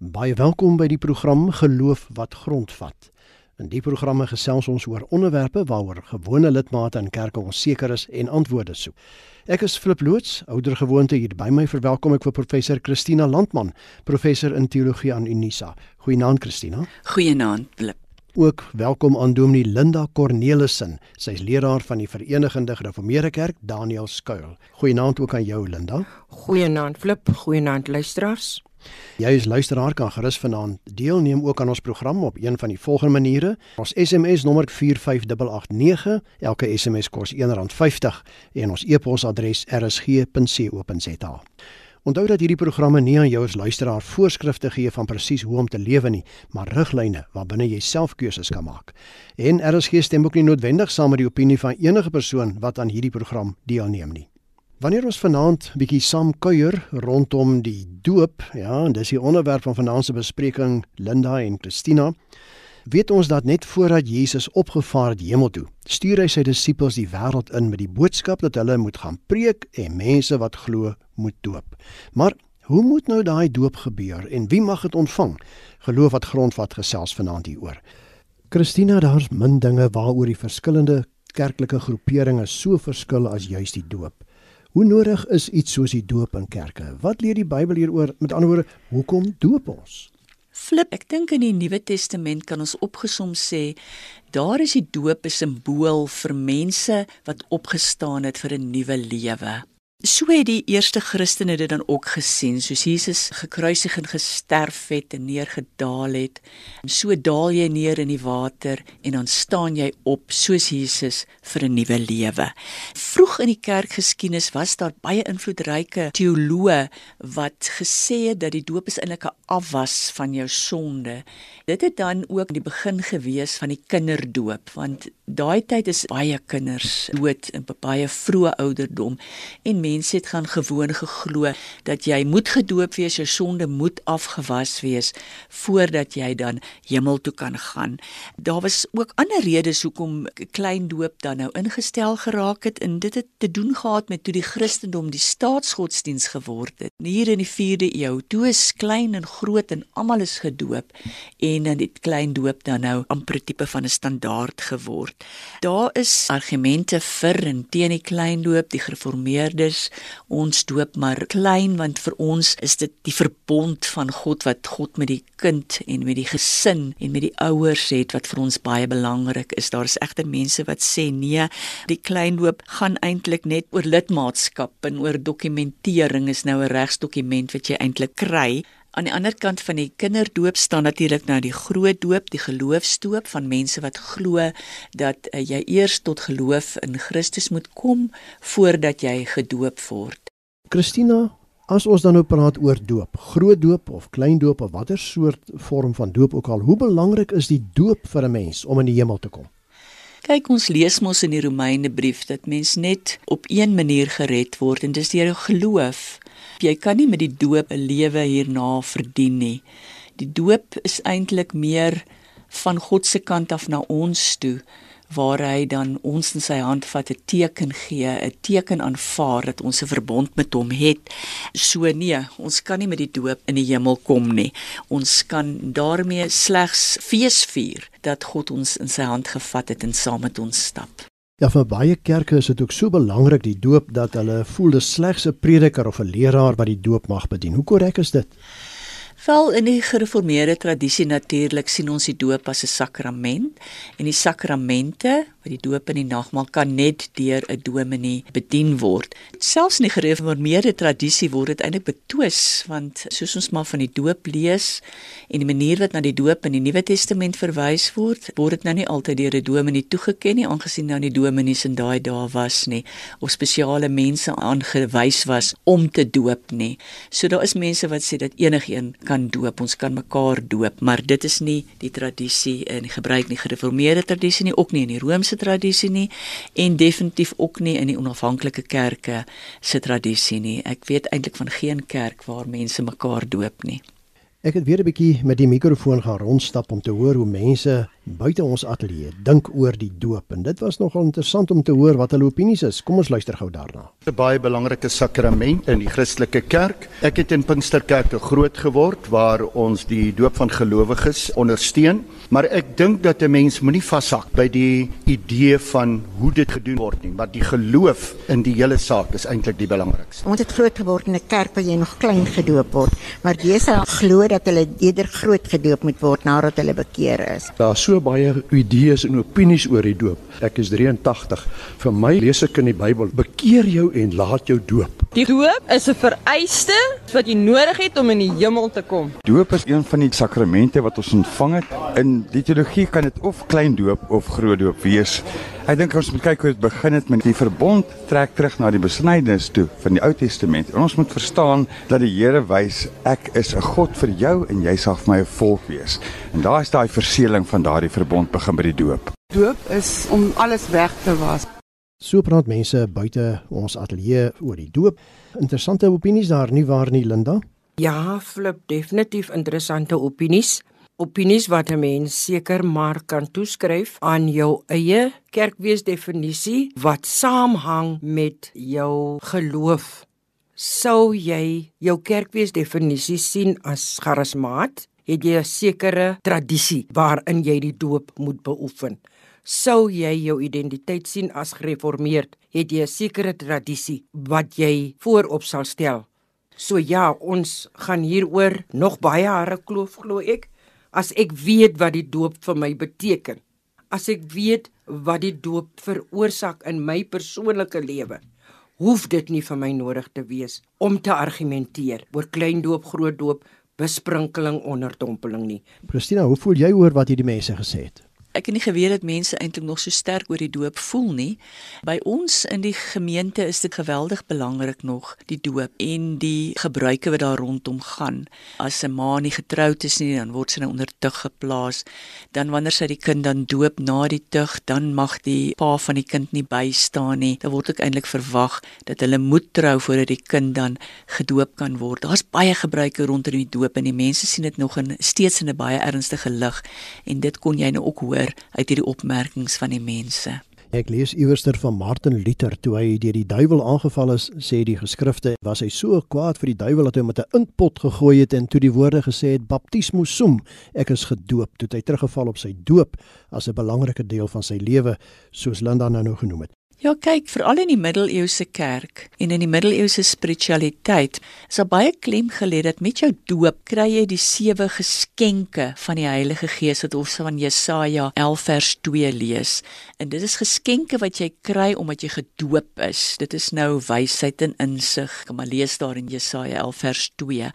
Baie welkom by die program Geloof wat grondvat. In die programme gesels ons oor onderwerpe waaroor gewone lidmate in kerke onseker is en antwoorde soek. Ek is Flip loods, ouer gewoonte hier by my verwelkom ek vir professor Christina Landman, professor in teologie aan Unisa. Goeienaand Christina. Goeienaand Flip. Ook welkom aan Dominee Linda Cornelissen. Sy is leraar van die Verenigde Gereformeerde Kerk Daniel Skuil. Goeienaand ook aan jou Linda. Goeienaand Flip, goeienaand luisteraars. Jy as luisteraar kan gerus vanaand deelneem ook aan ons program op een van die volgende maniere. Ons SMS nommer 45889, elke SMS kos R1.50 en ons e-posadres rsg.co.za. Onthou dat hierdie programme nie aan jou as luisteraar voorskrifte gee van presies hoe om te lewe nie, maar riglyne waarbinne jy self keuses kan maak. En RSG stem ook nie noodwendig saam met die opinie van enige persoon wat aan hierdie program deelneem nie. Wanneer ons vanaand bietjie saam kuier rondom die doop, ja, en dis die onderwerp van vanaand se bespreking Linda en Christina, weet ons dat net voordat Jesus opgevaar het hemel toe, stuur hy sy disippels die wêreld in met die boodskap dat hulle moet gaan preek en mense wat glo moet doop. Maar hoe moet nou daai doop gebeur en wie mag dit ontvang? Geloof wat grondvat gesels vanaand hieroor. Christina, daar's min dinge waaroor die verskillende kerklike groeperinge so verskil as juis die doop. Hoe nodig is iets soos die doop in kerke? Wat leer die Bybel hieroor? Met ander woorde, hoekom doop ons? Flip, ek dink in die Nuwe Testament kan ons opgesom sê daar is die doop 'n simbool vir mense wat opgestaan het vir 'n nuwe lewe. So het die eerste Christene dit dan ook gesien, soos Jesus gekruisig en gesterf het en neergedaal het. So daal jy neer in die water en dan staan jy op soos Jesus vir 'n nuwe lewe. Vroeg in die kerkgeskiedenis was daar baie invloedryke teoloë wat gesê het dat die doop is eintlik 'n afwas van jou sonde. Dit het dan ook die begin gewees van die kinderdoop, want daai tyd is baie kinders dood in baie vroeë ouderdom en mense het gaan gewoon geglo dat jy moet gedoop wees, jou sonde moet afgewas wees voordat jy dan hemel toe kan gaan. Daar was ook ander redes hoekom klein doop dan nou ingestel geraak het en dit het te doen gehad met toe die Christendom die staatsgodsdiens geword het. Hier in die 4de eeu, toe is klein en groot en almal is gedoop en dan dit klein doop dan nou amper tipe van 'n standaard geword. Daar is argumente vir en teen die klein doop, die gereformeerdes ons doop maar klein want vir ons is dit die verbond van God wat God met die kind en met die gesin en met die ouers het wat vir ons baie belangrik is. Daar is egter mense wat sê nee, die klein doop gaan eintlik net oor lidmaatskap en oor dokumentering is nou 'n regsdokument wat jy eintlik kry Aan die ander kant van die kinderdoop staan natuurlik nou die groot doop, die geloofsdoop van mense wat glo dat uh, jy eers tot geloof in Christus moet kom voordat jy gedoop word. Christina, as ons dan nou praat oor doop, groot doop of klein doop of watter soort vorm van doop ook al, hoe belangrik is die doop vir 'n mens om in die hemel te kom? Kyk, ons lees mos in die Romeine brief dat mens net op een manier gered word en dis deur geloof jy kan nie met die doop 'n lewe hierna verdien nie. Die doop is eintlik meer van God se kant af na ons toe waar hy dan ons in sy hand vat 'n teken gee, 'n teken aanvaar dat ons 'n verbond met hom het. So nee, ons kan nie met die doop in die hemel kom nie. Ons kan daarmee slegs fees vier dat God ons in sy hand gevat het en saam met ons stap. Ja, vir baie kerke is dit ook so belangrik die doop dat hulle voel dis slegs 'n prediker of 'n leraar wat die doop mag bedien. Hoe korrek is dit? Vel in die gereformeerde tradisie natuurlik sien ons die doop as 'n sakrament en die sakramente wat die doop en die nagmaal kan net deur 'n dominee bedien word. Selfs in die gereformeerde tradisie word dit eintlik betwis want soos ons maar van die doop lees en die manier wat na die doop in die Nuwe Testament verwys word, word dit nou nie altyd deur 'n dominee toegeken nie aangesien nou nie dominees in daai dae was nie of spesiale mense aangewys was om te doop nie. So daar is mense wat sê dat enigiemand kan doop, ons kan mekaar doop, maar dit is nie die tradisie in gebruik nie gereformeerde tradisie nie, ook nie in die Romeinse se tradisie nie en definitief ook nie in die onafhanklike kerke se tradisie nie. Ek weet eintlik van geen kerk waar mense mekaar doop nie. Ek het weer 'n bietjie met die mikrofoon gaan rondstap om te hoor hoe mense buite ons ateljee dink oor die doop en dit was nogal interessant om te hoor wat hulle opinies is. Kom ons luister gou daarna. 'n Baie belangrike sakrament in die Christelike kerk. Ek het in Pinksterkerk groot geword waar ons die doop van gelowiges ondersteun, maar ek dink dat 'n mens moenie vashak by die idee van hoe dit gedoen word nie, maar die geloof in die hele saak is eintlik die belangrikste. Ons het groot geword in 'n kerk waar jy nog klein gedoop word, maar Jesus glo dat hulle eerder groot gedoop moet word nadat hulle bekeer is. Daar's so baie idees en opinies oor die doop. Ek is 83. Vir my lees ek in die Bybel: "Bekeer jou en laat jou doop." Die doop is 'n vereiste wat jy nodig het om in die hemel te kom. Doop is een van die sakramente wat ons ontvang het. In die teologie kan dit of klein doop of groot doop wees. Ek dink ons moet kyk hoe dit begin het met die verbond trek terug na die besnydenis toe van die Ou Testament. En ons moet verstaan dat die Here wys ek is 'n God vir jou en jy sal vir my 'n volk wees. En daar is daai verseëling van daardie verbond begin by die doop. Doop is om alles weg te was. So praat mense buite ons ateljee oor die doop. Interessante opinies daar nie waar nie Linda? Ja, flip definitief interessante opinies. Opinies wat 'n mens seker maar kan toeskryf aan jou eie kerkweesdefinisie wat saamhang met jou geloof. Sou jy jou kerkweesdefinisie sien as charismaat, het jy 'n sekere tradisie waarin jy die doop moet beoefen. Sou jy jou identiteit sien as gereformeerd, het jy 'n sekere tradisie wat jy voorop sal stel. So ja, ons gaan hieroor nog baie hare kloof glo ek as ek weet wat die doop vir my beteken. As ek weet wat die doop veroorsaak in my persoonlike lewe, hoef dit nie vir my nodig te wees om te argumenteer oor klein doop, groot doop, besprinkeling, onderdompeling nie. Christina, hoe voel jy oor wat hierdie mense gesê het? Ek het nie geweet dat mense eintlik nog so sterk oor die doop voel nie. By ons in die gemeente is dit geweldig belangrik nog die doop en die gebruike wat daar rondom gaan. As 'n ma nie getroud is nie, dan word sy nou onder tug geplaas. Dan wanneer sy die kind dan doop na die tug, dan mag die pa van die kind nie bystaan nie. Dan word ek eintlik verwag dat hulle moet trou voordat die kind dan gedoop kan word. Daar's baie gebruike rondom die doop en die mense sien dit nog in steeds in 'n baie ernstige lig en dit kon jy nou ook hoor hoor uit hierdie opmerkings van die mense. Ek lees iewerster van Martin Luther toe hy deur die duiwel aangeval is, sê die geskrifte, was hy so kwaad vir die duiwel dat hy met 'n inkpot gegooi het en toe die woorde gesê het baptismus sum, ek is gedoop, toe hy teruggeval op sy doop as 'n belangrike deel van sy lewe, soos Linda nou nou genoem het. Ja, kyk, veral in die middeleeuse kerk en in die middeleeuse spiritualiteit, is daar baie klem gelê dat met jou doop kry jy die sewe geskenke van die Heilige Gees wat ons van Jesaja 11 vers 2 lees. En dit is geskenke wat jy kry omdat jy gedoop is. Dit is nou wysheid en insig. Kom maar lees daar in Jesaja 11 vers 2.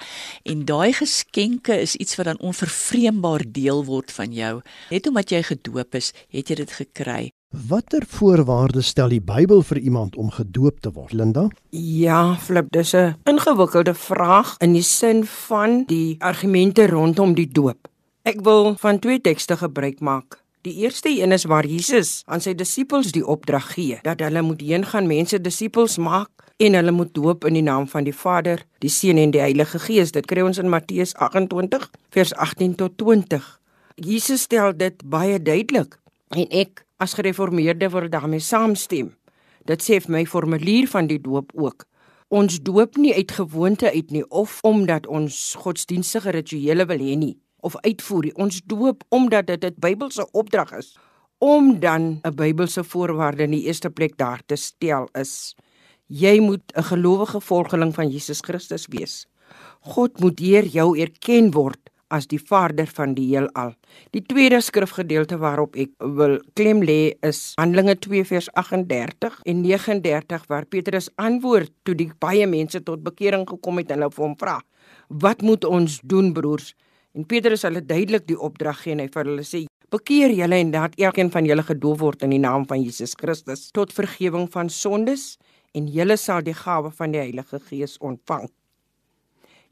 En daai geskenke is iets wat dan onvervreembaar deel word van jou. Net omdat jy gedoop is, het jy dit gekry. Watter voorwaardes stel die Bybel vir iemand om gedoop te word, Linda? Ja, flip, dis 'n ingewikkelde vraag in die sin van die argumente rondom die doop. Ek wil van twee tekste gebruik maak. Die eerste een is waar Jesus aan sy disippels die opdrag gee dat hulle moet heen gaan mense disippels maak en hulle moet doop in die naam van die Vader, die Seun en die Heilige Gees. Dit kry ons in Matteus 28 vers 18 tot 20. Jesus stel dit baie duidelik en ek as gereformeerde wil daarmee saamstem. Dit sê vir my formulier van die doop ook. Ons doop nie uit gewoonte uit nie of omdat ons godsdienstige rituele wil hê nie of uitvoer nie. Ons doop omdat dit 'n Bybelse opdrag is om dan 'n Bybelse voorwaarde in die eerste plek daar te stel is jy moet 'n gelowige volgeling van Jesus Christus wees. God moet deur jou erken word as die Vader van die heelal. Die tweede skrifgedeelte waarop ek wil klem lê is Handelinge 2 vers 38 en 39 waar Petrus antwoord toe die baie mense tot bekering gekom het en hulle vir hom vra: "Wat moet ons doen, broers?" En Petrus hulle duidelik die opdrag gee en hy vir hulle sê: "Bekeer julle en laat elkeen van julle gedoop word in die naam van Jesus Christus tot vergifnis van sondes en julle sal die gawe van die Heilige Gees ontvang."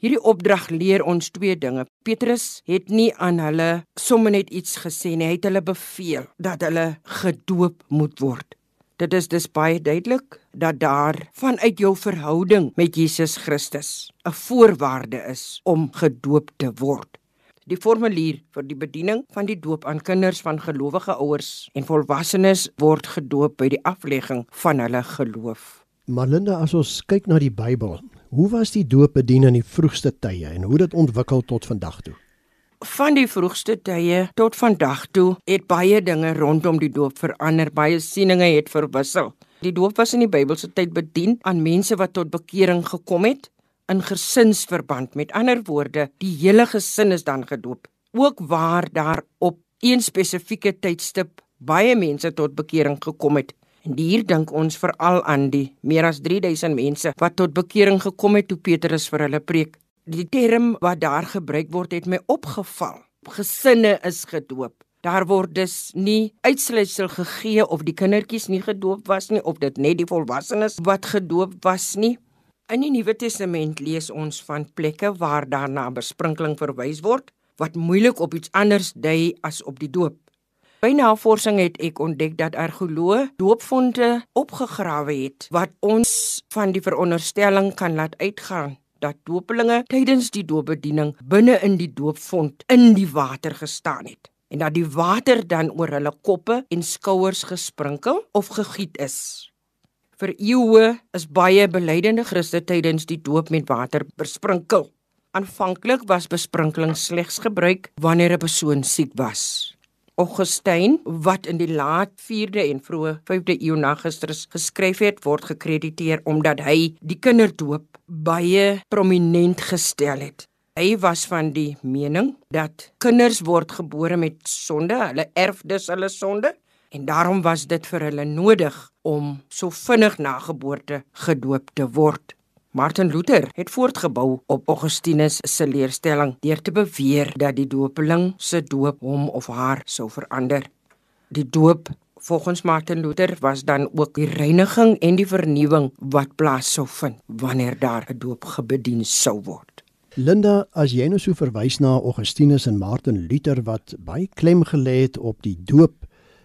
Hierdie opdrag leer ons twee dinge. Petrus het nie aan hulle sommer net iets gesê nie, hy het hulle beveel dat hulle gedoop moet word. Dit is dus baie duidelik dat daar vanuit jou verhouding met Jesus Christus 'n voorwaarde is om gedoop te word. Die formulier vir die bediening van die doop aan kinders van gelowige ouers en volwassenes word gedoop by die aflegging van hulle geloof. Marlinda, as ons kyk na die Bybel, hoe was die doop bedien in die vroegste tye en hoe dit ontwikkel tot vandag toe? Van die vroegste tye tot vandag toe het baie dinge rondom die doop verander, baie sieninge het verwissel. Die doop was in die Bybelse tyd bedien aan mense wat tot bekering gekom het in gesinsverband. Met ander woorde, die hele gesin is dan gedoop. Ook waar daar op een spesifieke tydstip baie mense tot bekering gekom het. En hier dink ons veral aan die meer as 3000 mense wat tot bekering gekom het toe Petrus vir hulle preek. Die term wat daar gebruik word het my opgeval. Gesinne is gedoop. Daar word dus nie uitsluitsel gegee of die kindertjies nie gedoop was nie of dit net die volwassenes wat gedoop was nie. In die Nuwe Testament lees ons van plekke waar daar na besprinkeling verwys word wat moeilik op iets anders dui as op die doop. By navorsing het ek ontdek dat argeoloë doopfonte opgegrawe het wat ons van die veronderstelling kan laat uitgaan dat doopelinge tydens die doopbediening binne in die doopfont in die water gestaan het en dat die water dan oor hulle koppe en skouers gesprinkel of gegiet is. Vir eeue is baie belydende Christe tydens die doop met water besprinkel. Aanvanklik was besprinkeling slegs gebruik wanneer 'n persoon siek was. Augustyn, wat in die laat 4de en vroeë 5de eeu na Christus geskryf het, word gekrediteer omdat hy die kinderdoop baie prominent gestel het. Hy was van die mening dat kinders word gebore met sonde, hulle erf dus hulle sonde en daarom was dit vir hulle nodig om so vinnig na geboorte gedoop te word. Martin Luther het voortgebou op Augustinus se leerstelling deur te beweer dat die doopeling se doop hom of haar sou verander. Die doop volgens Martin Luther was dan ook die reiniging en die vernuwing wat plaas sou vind wanneer daar 'n doop gebedien sou word. Linda, as jy nou so verwys na Augustinus en Martin Luther wat baie klem gelê het op die doop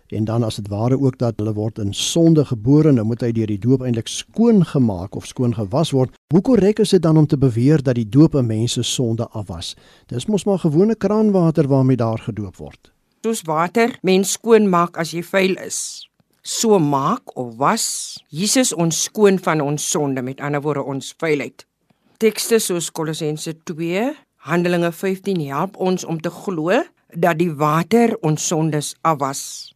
en dan as dit ware ook dat hulle word in sonde gebore. Nou moet hy deur die doop eintlik skoon gemaak of skoon gewas word. Hoe korrek is dit dan om te beweer dat die doop 'n mens se sonde afwas dis mos maar gewone kraanwater waarmee daar gedoop word. Soos water mens skoon maak as jy vuil is. So maak of was Jesus ons skoon van ons sonde met ander woorde ons vuilheid. Tekste soos Kolossense 2 Handelinge 15 help ons om te glo dat die water ons sondes afwas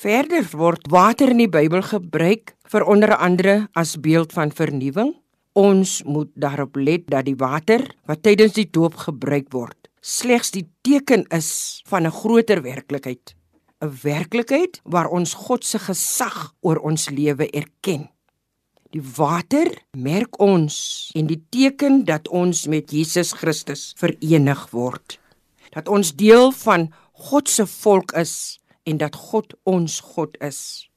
Verder word water in die Bybel gebruik vir onder andere as beeld van vernuwing. Ons moet daarop let dat die water wat tydens die doop gebruik word, slegs die teken is van 'n groter werklikheid, 'n werklikheid waar ons God se gesag oor ons lewe erken. Die water merk ons en die teken dat ons met Jesus Christus verenig word. Dat ons deel van God se volk is en dat God ons God is.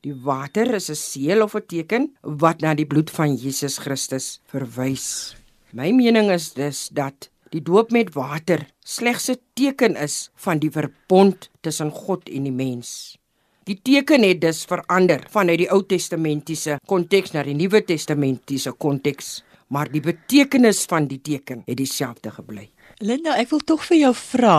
Die water is 'n seël of 'n teken wat na die bloed van Jesus Christus verwys. My mening is dus dat die doop met water slegs 'n teken is van die verbond tussen God en die mens. Die teken het dus verander vanuit die Ou Testamentiese konteks na die Nuwe Testamentiese konteks, maar die betekenis van die teken het dieselfde gebly. Linda, ek wil tog vir jou vra,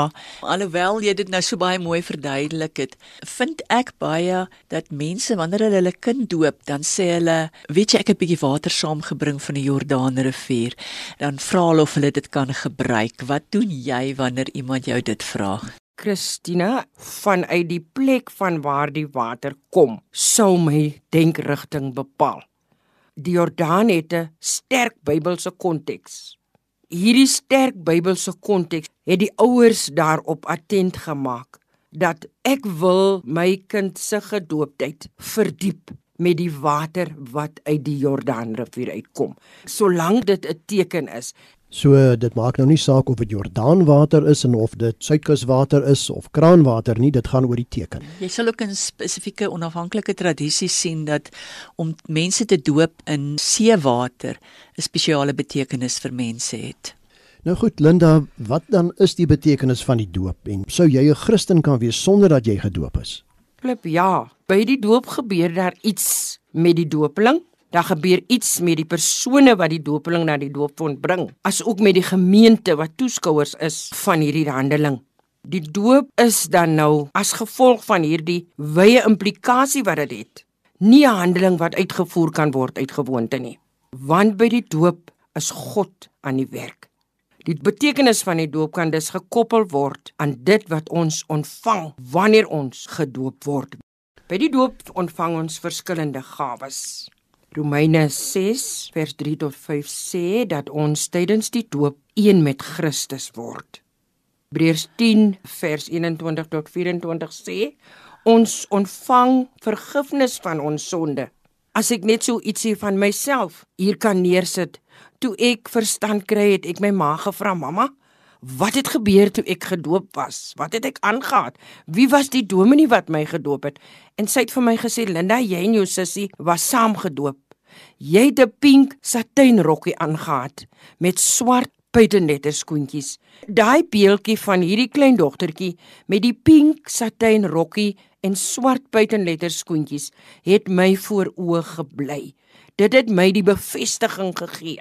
alhoewel jy dit nou so baie mooi verduidelik het, vind ek baie dat mense wanneer hulle hulle kind doop, dan sê hulle, weet jy ek het 'n bietjie water saamgebring van die Jordaanrivier, dan vra hulle of hulle dit kan gebruik. Wat doen jy wanneer iemand jou dit vra? Christina, vanuit die plek van waar die water kom, sou my denkrigting bepaal. Die Jordaan het 'n sterk Bybelse konteks hierdie sterk Bybelse konteks het die ouers daarop attent gemaak dat ek wil my kind se gedooptheid verdiep met die water wat uit die Jordaanrivier uitkom. Solank dit 'n teken is. So dit maak nou nie saak of dit Jordaanwater is en of dit suidkuswater is of kraanwater nie, dit gaan oor die teken. Jy sal ook in spesifieke onafhanklike tradisies sien dat om mense te doop in seewater 'n spesiale betekenis vir mense het. Nou goed, Linda, wat dan is die betekenis van die doop en sou jy 'n Christen kan wees sonder dat jy gedoop is? Klip ja, by die doop gebeur daar iets met die doopeling Daar gebeur iets met die persone wat die doopeling na die doopfont bring, asook met die gemeente wat toeskouers is van hierdie handeling. Die doop is dan nou as gevolg van hierdie wye implikasie wat dit het. Nie 'n handeling wat uitgevoer kan word uit gewoonte nie, want by die doop is God aan die werk. Die betekenis van die doop kan dus gekoppel word aan dit wat ons ontvang wanneer ons gedoop word. By die doop ontvang ons verskillende gawes. Romeine 6 vers 3 tot 5 sê dat ons tydens die doop een met Christus word. Hebreërs 10 vers 21 tot 24 sê ons ontvang vergifnis van ons sonde. As ek net so ietsie van myself hier kan neersit, toe ek verstand kry het, ek my ma gevra, "Mamma, wat het gebeur toe ek gedoop was? Wat het ek aangegaan? Wie was die dominee wat my gedoop het?" En sy het vir my gesê, "Linda, jy en jou sussie was saam gedoop. Jy het 'n pink satijnrokkie aangetree met swart buitenletter skoentjies. Daai beeltjie van hierdie klein dogtertjie met die pink satijnrokkie en swart buitenletter skoentjies het my voor oë gebly. Dit het my die bevestiging gegee.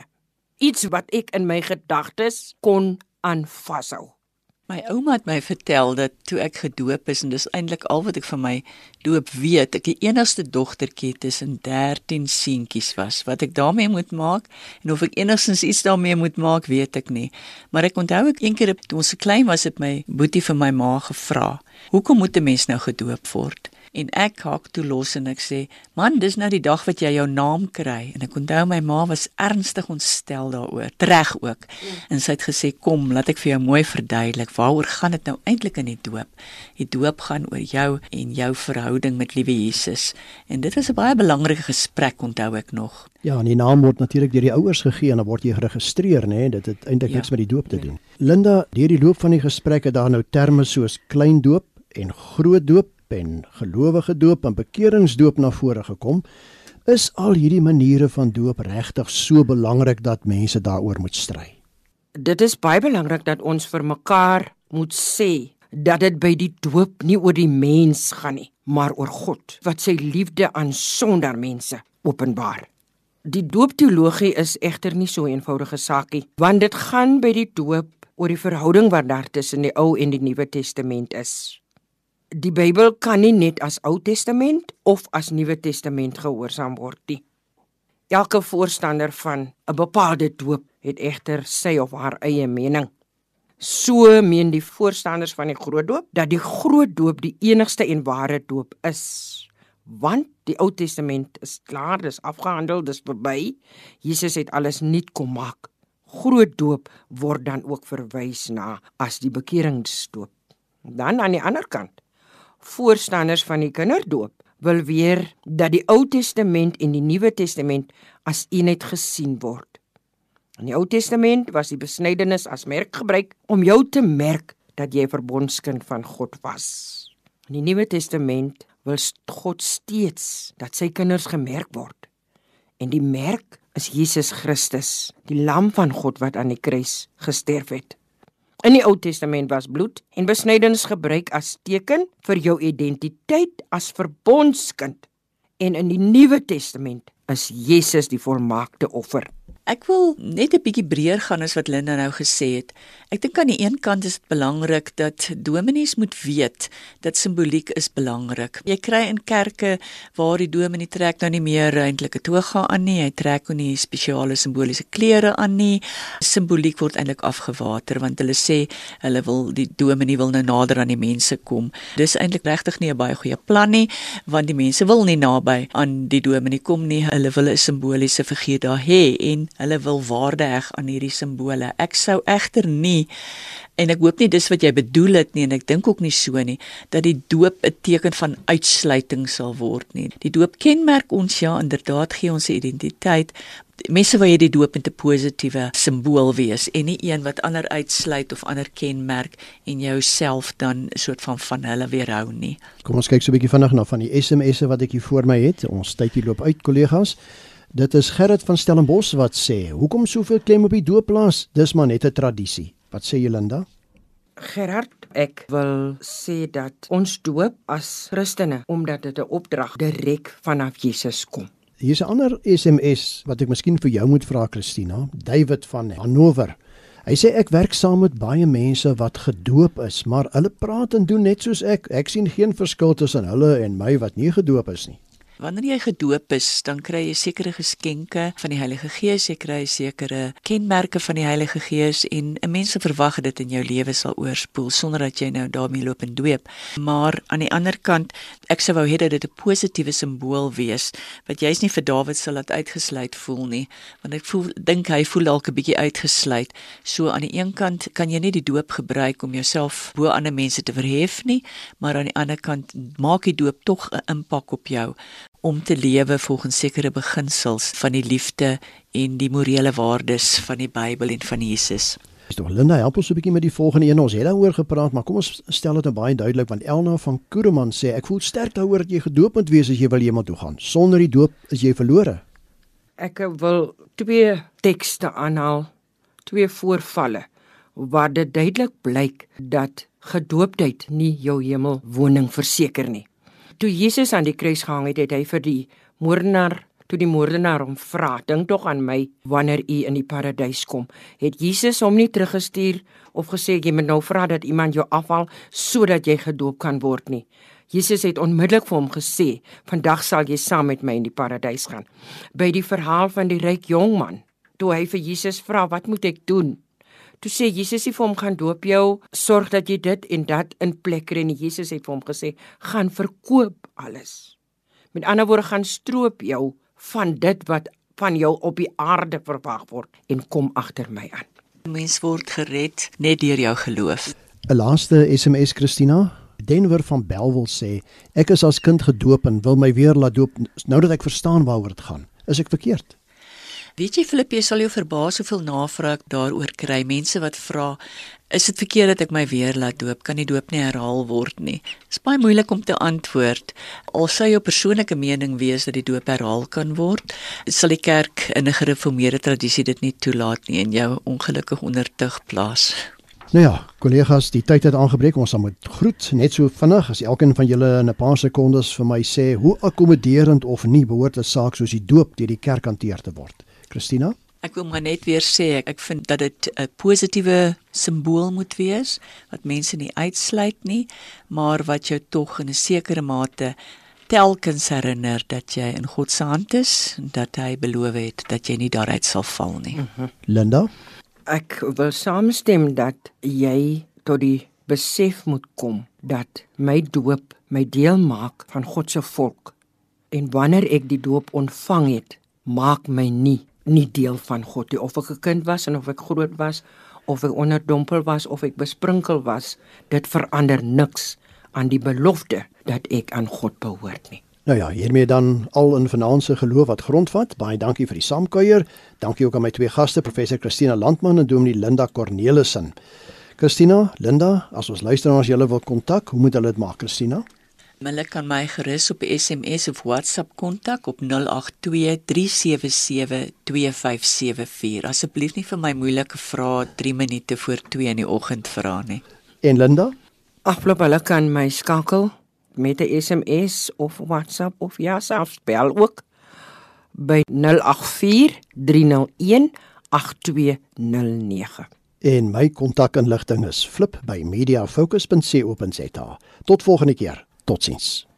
Iets wat ek in my gedagtes kon aanvashou. My ouma het my vertel dat toe ek gedoop is en dis eintlik al wat ek van my doop weet, ek die enigste dogtertjie tussen 13 seentjies was. Wat ek daarmee moet maak en of ek enigstens iets daarmee moet maak, weet ek nie. Maar ek onthou ek eendag toe ons klein was, het my boetie vir my ma gevra, "Hoekom moet 'n mens nou gedoop word?" En ek hak toe los en ek sê, "Man, dis nou die dag wat jy jou naam kry." En ek onthou my ma was ernstig ontstel daaroor, reg ook. En sy het gesê, "Kom, laat ek vir jou mooi verduidelik waaroor gaan dit nou eintlik in die doop? Die doop gaan oor jou en jou verhouding met liewe Jesus." En dit was 'n baie belangrike gesprek, onthou ek nog. Ja, en die naam word natuurlik deur die ouers gegee en dan word jy geregistreer, nê? Nee? Dit het eintlik Ja. niks met die doop te doen. Linda, deur die loop van die gesprek het daar nou terme soos klein doop en groot doop en gelowige doop en bekeringsdoop na vore gekom. Is al hierdie maniere van doop regtig so belangrik dat mense daaroor moet stry? Dit is baie belangrik dat ons vir mekaar moet sê dat dit by die doop nie oor die mens gaan nie, maar oor God wat sy liefde aan sonder mense openbaar. Die doopteologie is egter nie so 'n eenvoudige saakie, want dit gaan by die doop oor die verhouding wat daar tussen die Ou en die Nuwe Testament is. Die Bybel kan nie net as Ou Testament of as Nuwe Testament gehoorsaam word nie. Elke voorstander van 'n bepaalde doop het egter sy of haar eie mening. So meen die voorstanders van die groot doop dat die groot doop die enigste en ware doop is. Want die Ou Testament is klaar, dis afgehandel, dis verby. Jesus het alles nuut kom maak. Groot doop word dan ook verwys na as die bekeringsdoop. Dan aan die ander kant, voorstanders van die kinderdoop wil weer dat die Ou Testament en die Nuwe Testament as eenheid gesien word. In die Ou Testament was die besnydenis as merk gebruik om jou te merk dat jy 'n verbondskind van God was. In die Nuwe Testament wil God steeds dat sy kinders gemerk word. En die merk is Jesus Christus, die lam van God wat aan die kruis gesterf het. In die Ou Testament was bloed en besnydenis gebruik as teken vir jou identiteit as verbondskind. En in die Nuwe Testament is Jesus die volmaakte offer. Ek wil net 'n bietjie breër gaan as wat Linda nou gesê het. Ek dink aan die een kant is dit belangrik dat dominees moet weet dat simboliek is belangrik. Jy kry in kerke waar die dominee trek nou nie meer eintlik 'n toga aan nie, hy trek ook nie spesiale simboliese klere aan nie. Simboliek word eintlik afgewater want hulle sê hulle wil die dominee wil nou nader aan die mense kom. Dis eintlik regtig nie 'n baie goeie plan nie want die mense wil nie naby aan die dominee kom nie. Hulle wil 'n simboliese figuur daar hê en hulle wil waarde heg aan hierdie simbole. Ek sou egter nie en ek hoop nie dis wat jy bedoel het nie en ek dink ook nie so nie dat die doop 'n teken van uitsluiting sal word nie. Die doop kenmerk ons ja inderdaad gee ons 'n identiteit. Mense wil hê die doop moet 'n positiewe simbool wees en nie een wat ander uitsluit of ander kenmerk en jouself dan 'n soort van van hulle weerhou nie. Kom ons kyk so 'n bietjie vinnig na van die SMS'e wat ek hier voor my het. Ons tydjie loop uit kollegas. Dit is Gerrit van Stellenbosch wat sê: "Hoekom soveel klem op die doopplaas? Dis maar net 'n tradisie." Wat sê Jolanda? Gerard, ek wil sê dat ons doop as Christene omdat dit 'n opdrag direk vanaf Jesus kom. Hier's 'n ander SMS wat ek miskien vir jou moet vra Christina. David van Hannover. Hy sê ek werk saam met baie mense wat gedoop is, maar hulle praat en doen net soos ek. Ek sien geen verskil tussen hulle en my wat nie gedoop is nie. Wanneer jy gedoop is, dan kry jy sekere geskenke van die Heilige Gees, jy kry sekere kenmerke van die Heilige Gees en 'n mens verwag dit in jou lewe sal oorspoel sonder dat jy nou daarmee loop en doop. Maar aan die ander kant, ek sou wou hê dat dit 'n positiewe simbool wees wat jy's nie vir Dawid sal laat uitgesluit voel nie, want ek voel dink hy voel dalk 'n bietjie uitgesluit. So aan die een kant kan jy nie die doop gebruik om jouself bo ander mense te verhef nie, maar aan die ander kant maak die doop tog 'n impak op jou om te lewe volgens sekere beginsels van die liefde en die morele waardes van die Bybel en van Jesus. Dis tog Linda, help ons 'n bietjie met die volgende een. Ons het daaroor gepraat, maar kom ons stel dit nou baie duidelik want Elna van Koereman sê ek voel sterk daaroor dat jy gedoop moet wees as jy wil hemel toe gaan. Sonder die doop is jy verlore. Ek wil twee tekste aanhaal, twee voorvalle waar dit duidelik blyk dat gedoopdheid nie jou hemelwoning verseker nie toe Jesus aan die kruis gehang het, het hy vir die moordenaar toe die moordenaar hom vra, dink tog aan my wanneer u in die paradys kom. Het Jesus hom nie teruggestuur of gesê jy moet nou vra dat iemand jou afhaal sodat jy gedoop kan word nie. Jesus het onmiddellik vir hom gesê, "Vandag sal jy saam met my in die paradys gaan." By die verhaal van die ryk jong man, toe hy vir Jesus vra, "Wat moet ek doen?" Toe sê Jesus hy vir hom gaan doop jou, sorg dat jy dit en dat in plek kry en Jesus het vir hom gesê, gaan verkoop alles. Met ander woorde gaan stroop jou van dit wat van jou op die aarde verwag word en kom agter my aan. Mens word gered net deur jou geloof. 'n Laaste SMS Christina Denver van Belwel sê ek is as kind gedoop en wil my weer laat doop nou dat ek verstaan waaroor dit gaan. Is ek verkeerd? Weet jy Filippe, jy sal jou verbaas hoeveel navrae ek daaroor kry. Mense wat vra, is dit verkeerd dat ek my weer laat doop? Kan die doop nie herhaal word nie? Dit is baie moeilik om te antwoord. Al sou jou persoonlike mening wees dat die doop herhaal kan word, sal die kerk in 'n gereformeerde tradisie dit nie toelaat nie en jou ongelukkig onder tug plaas. Nou ja, kollegas, die tyd het aangebreek. Ons gaan moet groet net so vinnig as elkeen van julle in 'n paar sekondes vir my sê hoe akkommoderend of nie behoort 'n saak soos die doop deur die kerk hanteer te word. Christina? Ek wil maar net weer sê ek, ek vind dat dit 'n positiewe simbool moet wees wat mense nie uitsluit nie, maar wat jou tog in 'n sekere mate telkens herinner dat jy in God se hand is en dat hy beloof het dat jy nie daaruit sal val nie. Mm -hmm. Linda? Ek wil saamstem dat jy tot die besef moet kom dat my doop my deel maak van God se volk en wanneer ek die doop ontvang het, maak my nie nie deel van God nie of ek 'n kind was en of ek groot was of ek onderdompel was of ek besprinkel was dit verander niks aan die belofte dat ek aan God behoort nie Nou ja, hiermee dan al in vanaand se geloof wat grondvat. Baie dankie vir die saamkuier. Dankie ook aan my twee gaste, professor Christina Landman en dominee Linda Cornelissen. Christina, Linda, as ons luisteraars julle wil kontak, hoe moet hulle dit maak, Christina? Hulle kan my gerus op SMS of WhatsApp kontak op 0823772574. Asseblief nie vir my moeilike vrae 3 minute voor 2 in die oggend vra nie. En Linda? Afloop hulle kan my skakel met 'n SMS of WhatsApp of ja, selfs bel ook by 0843018209. En my kontakinligting is flip by mediafocus.co.za. Tot volgende keer. Totsiens.